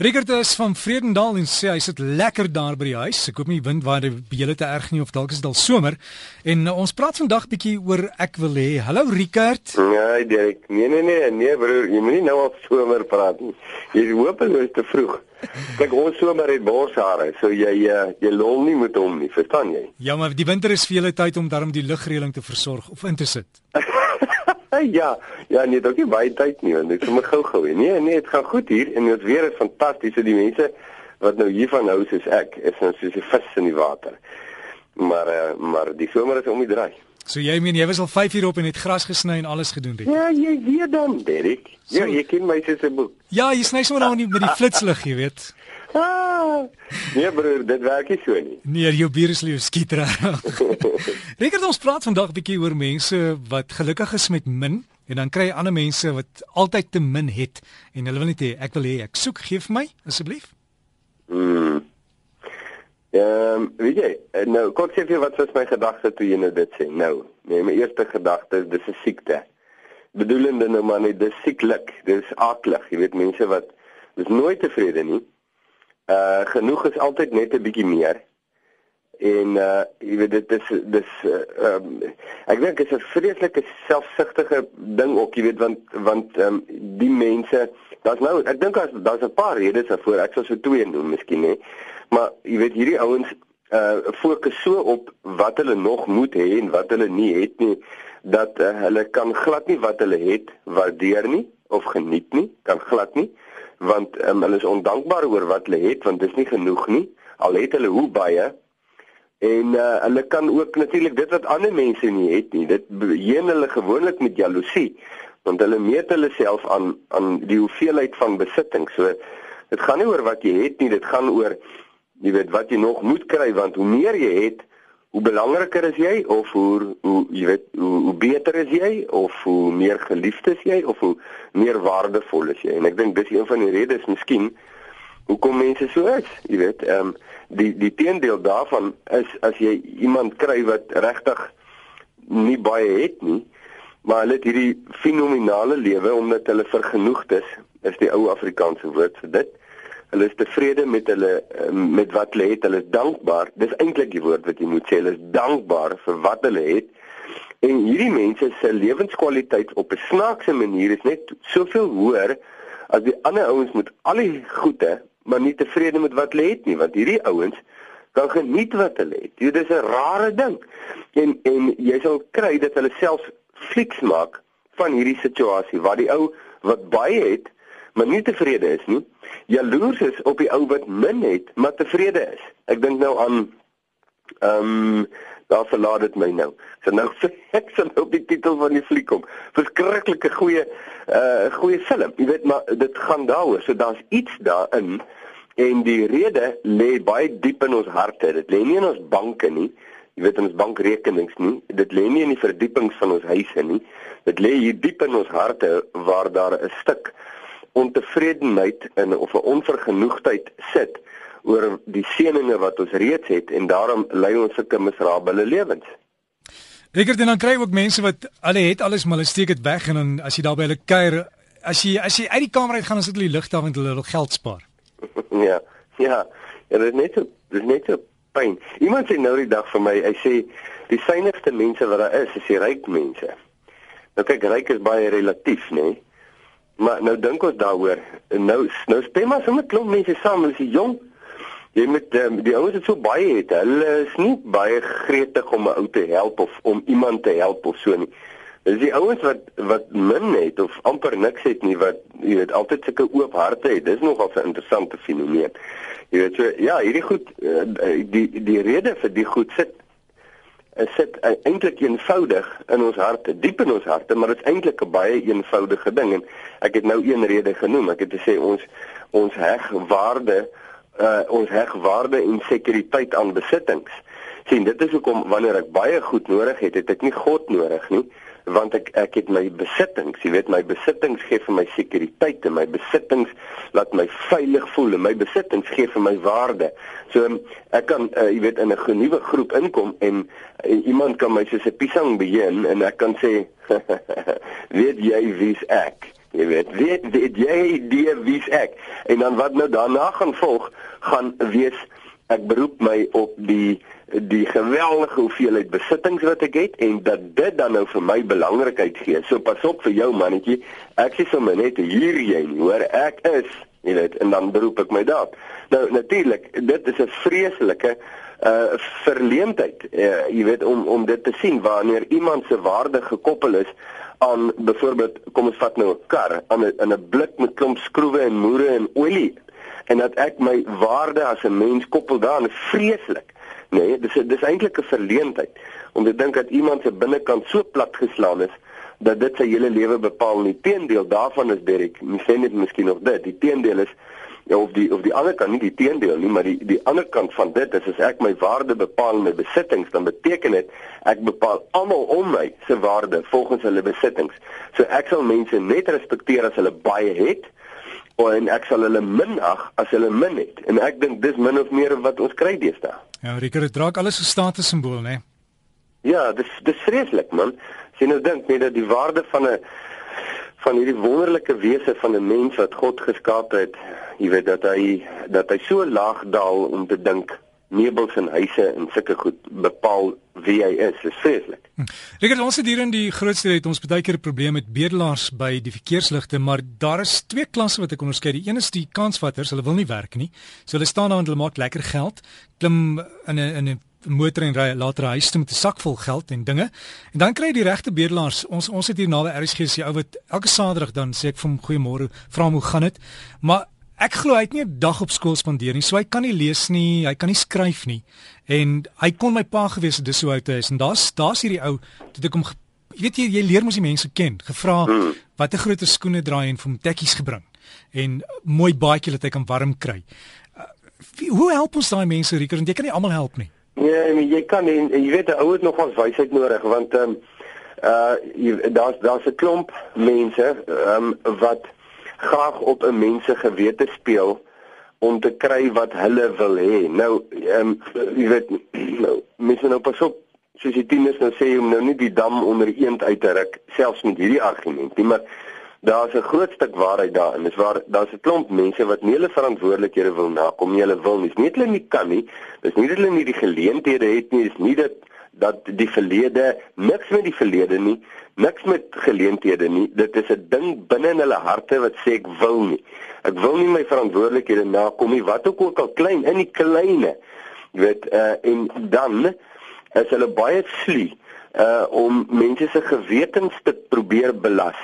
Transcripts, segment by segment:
Rickert is van Vredendal en sê hy sit lekker daar by die huis. Ek hoop nie wind waai die hele te erg nie of dalk is dit al somer. En uh, ons praat vandag bietjie oor ek wil hê. Hallo Rickert. Ja, Dirk. Nee nee nee, nee broer, jy moenie nou op somer praat nie. Jy hoop dit is te vroeg. Kyk, ons somer het borshare, so jy uh, jy lol nie met hom nie, verstaan jy? Ja, maar die winter is vir julle tyd om daarom die lugreëling te versorg of in te sit. ja, ja, nee, dit is baie tyd nie, want dit is my gou-gou. Nee, nee, dit gaan goed hier en dit weer is fantasties. Die mense wat nou hiervan hou soos ek, is nou soos 'n vis in die water. Maar uh, maar die somer is om die draai. So jy meen jy was al 5 uur op en het gras gesny en alles gedoen dit. Ja, jy weet dan, Derek. Ja, so, jy ken my se boek. Ja, jy sny sommer nou met die flitslig, jy weet. Ah, nee broer, dit werk nie so nie. Nee, jou bier is lief skieter. Rekord ons praat vandag 'n bietjie oor mense wat gelukkig is met min en dan kry jy ander mense wat altyd te min het en hulle wil net hê ek wil hê ek soek gee vir my asseblief. Mm. Ehm, um, weet jy, nou kort sê jy wat was my gedagte toe jy nou dit sê? Nou, nee, my eerste gedagte is dis 'n siekte. Bedoelende nou maar net dis sieklik, dis aaklig, jy weet mense wat is nooit tevrede nie. Uh genoeg is altyd net 'n bietjie meer. En uh jy weet dit is dis uh, um, ek dink dit is 'n vreeslike selfsugtige ding ook, jy weet want want um, die mense, daar's nou ek dink daar's daar's 'n paar redes daarvoor. Ek sal so twee noem miskien hè. Maar jy weet hierdie ouens uh fokus so op wat hulle nog moet hê en wat hulle nie het nie dat uh, hulle kan glad nie wat hulle het waardeer nie of geniet nie, kan glad nie want um, hulle is ondankbaar oor wat hulle het want dit is nie genoeg nie. Al het hulle hoe baie. En uh, hulle kan ook natuurlik dit wat ander mense nie het nie dit heen hulle gewoonlik met jaloesie want hulle meet hulle self aan aan die hoeveelheid van besitting. So dit gaan nie oor wat jy het nie dit gaan oor jy weet wat jy nog moet kry want hoe meer jy het hoe belangriker is jy of hoe hoe jy weet hoe, hoe beter is jy of hoe meer geliefd is jy of hoe meer waardevol is jy? En ek dink dis een van die redes miskien hoekom mense so is jy weet ehm um, die die teendeel daarvan is as jy iemand kry wat regtig nie baie het nie maar hulle het hierdie fenominale lewe omdat hulle vergenoegd is is die ou Afrikaanse woord vir dit Hulle is tevrede met hulle ehm, met wat hulle het. Hulle is dankbaar. Dis eintlik die woord wat jy moet sê. Hulle is dankbaar vir wat hulle het. En hierdie mense se lewenskwaliteit op 'n snaakse manier is net soveel hoër as die ander ouens met al die goede, maar nie tevrede met wat hulle het nie, want hierdie ouens kan geniet wat hulle het. Dit is 'n rare ding. En en jy sal kry dat hulle self flieks maak van hierdie situasie waar die ou wat baie het maar nie tevrede is nie. Jaloers is op die ou wat min het, maar tevrede is. Ek dink nou aan ehm um, daar verlaat dit my nou. So nou ek sal nou op die titel van die fliek kom. Verskriklike goeie uh goeie film. Jy weet maar dit gaan daaroor. So daar's iets daarin en die rede lê baie diep in ons harte. Dit lê nie in ons banke nie. Jy weet ons bankrekenings nie. Dit lê nie in die verdiepings van ons huise nie. Dit lê hier diep in ons harte waar daar 'n stuk ontevredenheid in of 'n onvergenoegdheid sit oor die seëninge wat ons reeds het en daarom lei ons sulke miserabele lewens. Ek het dan kry ook mense wat hulle het alles maar hulle steek dit weg en dan as jy daar by hulle kuier, as jy as jy uit die kamer uit gaan dan sit hulle die ligte af want hulle wil geld spaar. ja. Ja. Ja, dit is net so, dit is net so pyn. Iemand sê nou die dag vir my, hy sê die synigste mense wat daar is, is die ryk mense. Nou kyk, ryk is baie relatief, nê? Nee? Maar nou dink ons daaroor. Nou nou speel maar sommer klomp mense saam, hulle is jong. Jy moet um, die ouens het so baie het. Hulle is nie baie gretig om 'n ou te help of om iemand te help of so nie. Dis die ouens wat wat min het of amper niks het nie wat jy weet altyd sulke oop harte het. Dis nogal 'n interessante fenomeen. Jy weet so ja, hierdie goed uh, die die rede vir die goed sit is dit eintlik eenvoudig in ons harte, diep in ons harte, maar dit is eintlik 'n baie eenvoudige ding en ek het nou een rede genoem. Ek het gesê ons ons heg waarde uh ons heg waarde en sekuriteit aan besittings. sien, dit is hoekom wanneer ek baie goed nodig het, het ek nie God nodig nie want ek ek het my besittings, jy weet my besittings gee vir my sekuriteit en my besittings laat my veilig voel en my besittings gee vir my waarde. So ek kan uh, jy weet in 'n nuwe groep inkom en uh, iemand kan my soos 'n piesang beheer en ek kan sê weet jy wie's ek? Jy weet, weet, weet jy die wie's ek? En dan wat nou daarna gaan volg, gaan wees ek beroep my op die die geweldige hoeveelheid besittings wat ek het en dat dit dan nou vir my belangrikheid gee. So pas op vir jou mannetjie. Ek sê sommer net hier jy nie, hoor ek is, jy weet, en dan beroep ek my daarop. Nou natuurlik, dit is 'n vreeslike uh verleentheid. Uh, jy weet om om dit te sien wanneer iemand se waarde gekoppel is aan byvoorbeeld kom ons vat nou 'n kar aan 'n 'n blik met klomp skroewe en moere en olie en dat ek my waarde as 'n mens koppel daaraan is vreeslik. Nee, dis dis eintlik 'n verleentheid om te dink dat iemand se binnekant so plat geslaan is dat dit sy hele lewe bepaal. Die teendeel daarvan is Derek, mens sê net miskien nog dit. Die teendeel is ja of die of die ander kant nie die teendeel nie, maar die die ander kant van dit is as ek my waarde bepaal in my besittings, dan beteken dit ek bepaal almal om my se waarde volgens hulle besittings. So ek sal mense net respekteer as hulle baie het en ek sal hulle minag as hulle min het. En ek dink dis min of meer wat ons kry deesdae. Ja, Ricker, dit draak alles 'n status simbool, né? Ja, dis dis vreeslik, man. As jy nou dink net dat die waarde van 'n van hierdie wonderlike wese van 'n mens wat God geskaap het, jy weet dat hy dat hy so laag daal om te dink meubels en huise en sulke goed bepaal wie hy is. Dis vreeslik. Hm. Regtig ons het hier in die grootste het ons baie keer 'n probleem met bedelaars by die verkeersligte, maar daar is twee klasse wat ek onderskei. Die een is die kansvatters, hulle wil nie werk nie. So hulle staan daar en hulle maak lekker geld, klim in 'n in 'n motor en ry later huis toe met 'n sak vol geld en dinge. En dan kry jy die regte bedelaars. Ons ons het hier naby RSG se ou wat elke Saterdag dan sê ek vir hom goeiemôre, vra hom hoe gaan dit? Maar Ek glo hy het nie 'n dag op skool spandeer nie. So hy kan nie lees nie, hy kan nie skryf nie. En hy kon my pa gewees het dis so oud is en daar's daar's hierdie ou toe ek hom weet jy jy leer mos die mense ken. Gevra hmm. watter groter skoene draai en vir hom tekkies gebring en mooi baadjie dat hy kan warm kry. Uh, hoe help ons daai mense Rieker want jy kan nie almal help nie. Nee, maar jy kan en, en jy weet 'n ou het nog ons wysheid nodig want ehm um, uh daar's daar's 'n klomp mense ehm um, wat graag op 'n mens se gewete speel om te kry wat hulle wil hê. Nou, ehm um, jy weet nou, mense nou pas op soos die tieners nou sê om nou nie die dam onder eend uit te ruk selfs met hierdie argument nie, maar daar's 'n groot stuk waarheid daarin. Dis waar daar's 'n klomp mense wat nie hulle verantwoordelikhede wil nakom nie, hulle wil nie. Nie hulle nie kan nie. Dis nie dat hulle nie die geleenthede het nie, dis nie dat dat die verlede niks met die verlede nie niks met geleenthede nie. Dit is 'n ding binne in hulle harte wat sê ek wil nie. Ek wil nie my verantwoordelikhede nakom nie, wat ook al klein in die kleine. Jy weet, uh, en dan is hulle baie slie uh om mense se gewetens te probeer belas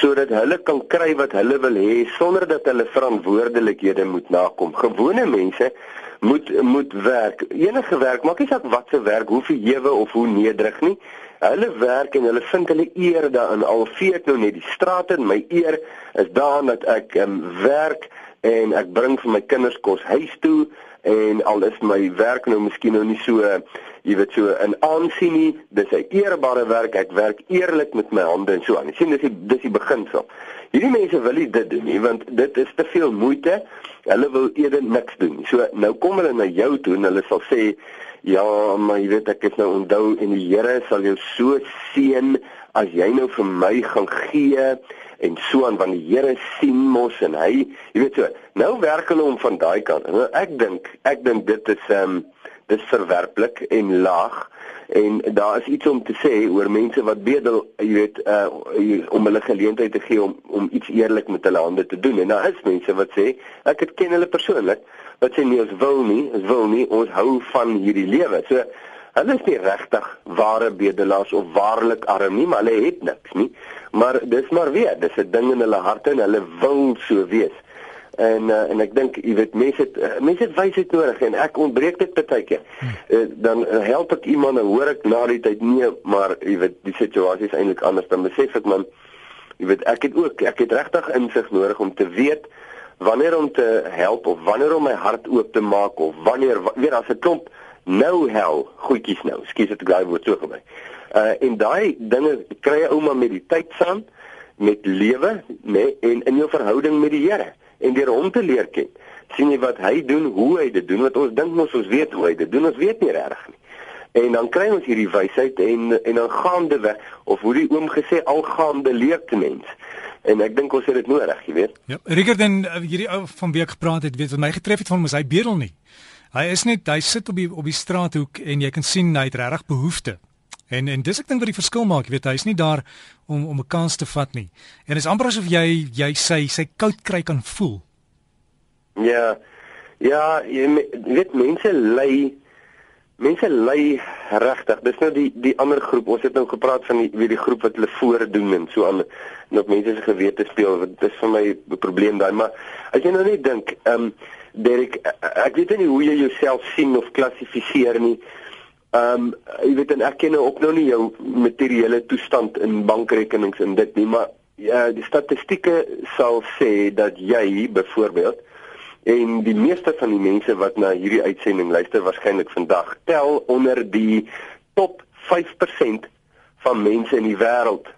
sodat hulle kan kry wat hulle wil hê sonder dat hulle verantwoordelikhede moet nakom. Gewone mense moet moet werk. Enige werk, maak nie saak wat se werk, hoe verhewe of hoe nederig nie. Hulle werk en hulle vind hulle eer daarin. Al vee ek nou net die strate en my eer is daarin dat ek um, werk en ek bring vir my kinders kos huis toe en al is my werk nou miskien nou nie so jy weet so in aansien nie dis 'n eerbare werk. Ek werk eerlik met my hande en so aan. Jy sien dis die dis die beginsel. Hierdie mense wil nie dit doen nie want dit is te veel moeite. Hulle wil eerder niks doen so nou kom hulle na jou toe en hulle sal sê Ja, maar jy weet ek het nou onthou en die Here sal jou so seën as jy nou vir my gaan gee en so aan want die Here sien mos en hy, jy weet so, nou werk hulle om van daai kant. Nou, ek dink, ek dink dit is ehm um, dis verwerplik en laag en daar is iets om te sê oor mense wat bedel, jy weet, uh om hulle geleentheid te gee om om iets eerlik met hulle hande te doen. En daar is mense wat sê, ek het ken hulle persoonlik wat sê nee, ons wil nie, ons wil nie, ons hou van hierdie lewe. So hulle is nie regtig ware bedelaars of waarlik arm nie, maar hulle het niks nie. Maar dis maar weer, dis 'n ding in hulle harte en hulle wil so wees. En uh, en ek dink jy weet mense het uh, mense het wysheid nodig en ek ontbreek dit baie keer. Uh, dan uh, help ek iemand en hoor ek na die tyd nee, maar jy weet die situasie is eintlik anders dan besef ek man jy weet ek het ook ek het regtig insig nodig om te weet wanneer om te help of wanneer om my hart oop te maak of wanneer weer as 'n klomp nou hel goedjies nou skus dit gou word so gebeur. Uh en daai dinge kry jy ouma met die tyd saam met lewe nê nee, en in jou verhouding met die Here en deur hom te leer ken. sien jy wat hy doen, hoe hy dit doen, wat ons dink mos ons weet hoe hy dit doen, ons weet nie regtig nie. En dan kry ons hierdie wysheid en en dan gaande weg of hoe die oom gesê al gaande leer te mens En ek dink ons het dit nodig, jy weet. Ja, Rickert en uh, hierdie ou van wie ek gepraat het, weet wat my getref het van hom is hy bedel nie. Hy is net hy sit op die op die straathoek en jy kan sien hy het regtig behoeftes. En en dis ek dink wat die verskil maak, jy weet, hy's nie daar om om 'n kans te vat nie. En is amper asof jy jy sy sy koud kry kan voel. Ja. Ja, jy weet mense ly mense ly regtig. Dis nou die die ander groep. Ons het nou gepraat van die die groep wat hulle voordoen en so aan en op mense se gewete speel. Dit is vir my 'n probleem daai, maar as jy nou net dink, ehm um, Derek, ek weet nie hoe jy jouself sien of klassifiseer nie. Ehm um, jy weet en ek ken ook nou nie jou materiële toestand in bankrekenings en dit nie, maar ja, die statistieke sal sê dat jy byvoorbeeld en die meeste van die mense wat na hierdie uitsending luister waarskynlik vandag tel onder die top 5% van mense in die wêreld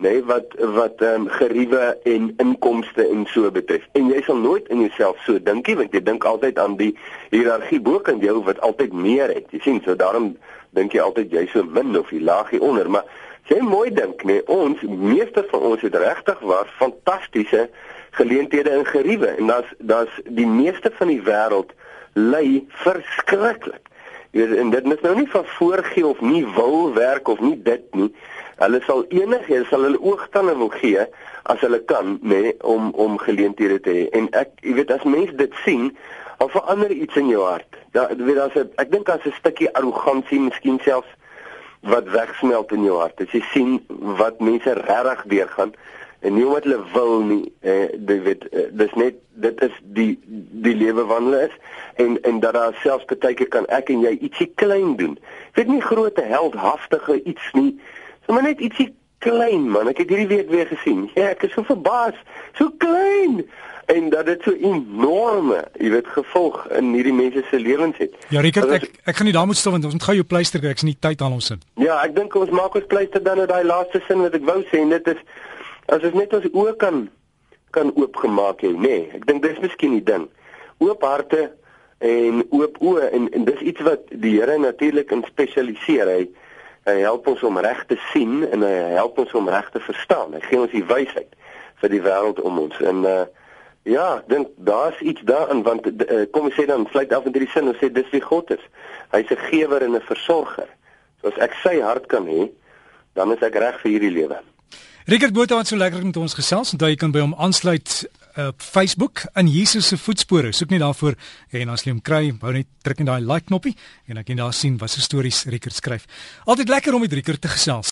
nee wat wat ehm um, geriewe en inkomste en so betref. En jy sal nooit in jouself so dink nie want jy dink altyd aan die hiërargie bo kan jou wat altyd meer het. Jy sien, so daarom dink jy altyd jy so min of jy laagie onder, maar as jy mooi dink, nee, ons meeste van ons het regtig waar fantastiese geleenthede in geriewe en daar's daar's die meeste van die wêreld ly verskriklik. Jy weet en dit is nou nie van voorgee of nie wil werk of nie dit nie. Hulle sal enigiets sal hulle oogtande wil gee as hulle kan, nê, nee, om om geleenthede te hê. En ek, jy weet, as mense dit sien, dan verander iets in jou hart. Ja, jy weet as ek, dink as 'n stukkie arrogansie, miskien selfs wat wegsmelt in jou hart. As jy sien wat mense regtig deurgaan en nie wat hulle wil nie, eh, jy weet, eh, dis net dit is die die lewe wat hulle is en en dat daar selfs baie keer kan ek en jy ietsie klein doen. Weet nie groote heldhaftige iets nie Maar net ietsie klein man, ek het hierdie week weer gesien. Ja, ek is so verbaas. So klein en dat dit so enorme, jy weet, gevolg in hierdie mense se lewens het. Ja, Rickert, ek ek gaan nie daar moet stil want ons moet gou jou pleister kry. Ek's nie tyd aan ons sin. Ja, ek dink ons maak ons pleister dan uit daai laaste sin wat ek wou sê en dit is as ons net ons oë kan kan oopgemaak hê, nê. Nee, ek dink dis miskien die ding. Oop harte en oop oë en en dis iets wat die Here natuurlik in spesialiseer. Hy Hy help ons om reg te sien en hy help ons om reg te verstaan. Hy gee ons die wysheid vir die wêreld om ons. En uh ja, dink daar's iets daarin want uh, kom ons sê dan sluit af in hierdie sin en sê dis wie God is. Hy's 'n gewer en 'n versorger. So as ek sy hart kan hê, dan is ek reg vir hierdie lewe. Rickert Botha het so lekker met ons gesels en jy kan by hom aansluit op Facebook in Jesus se voetspore. Soek net daarvoor en as jy hom kry, hou net druk net daai like knoppie en dan kan jy daar sien wat se stories Rickert skryf. Altyd lekker om met Rickert te gesels.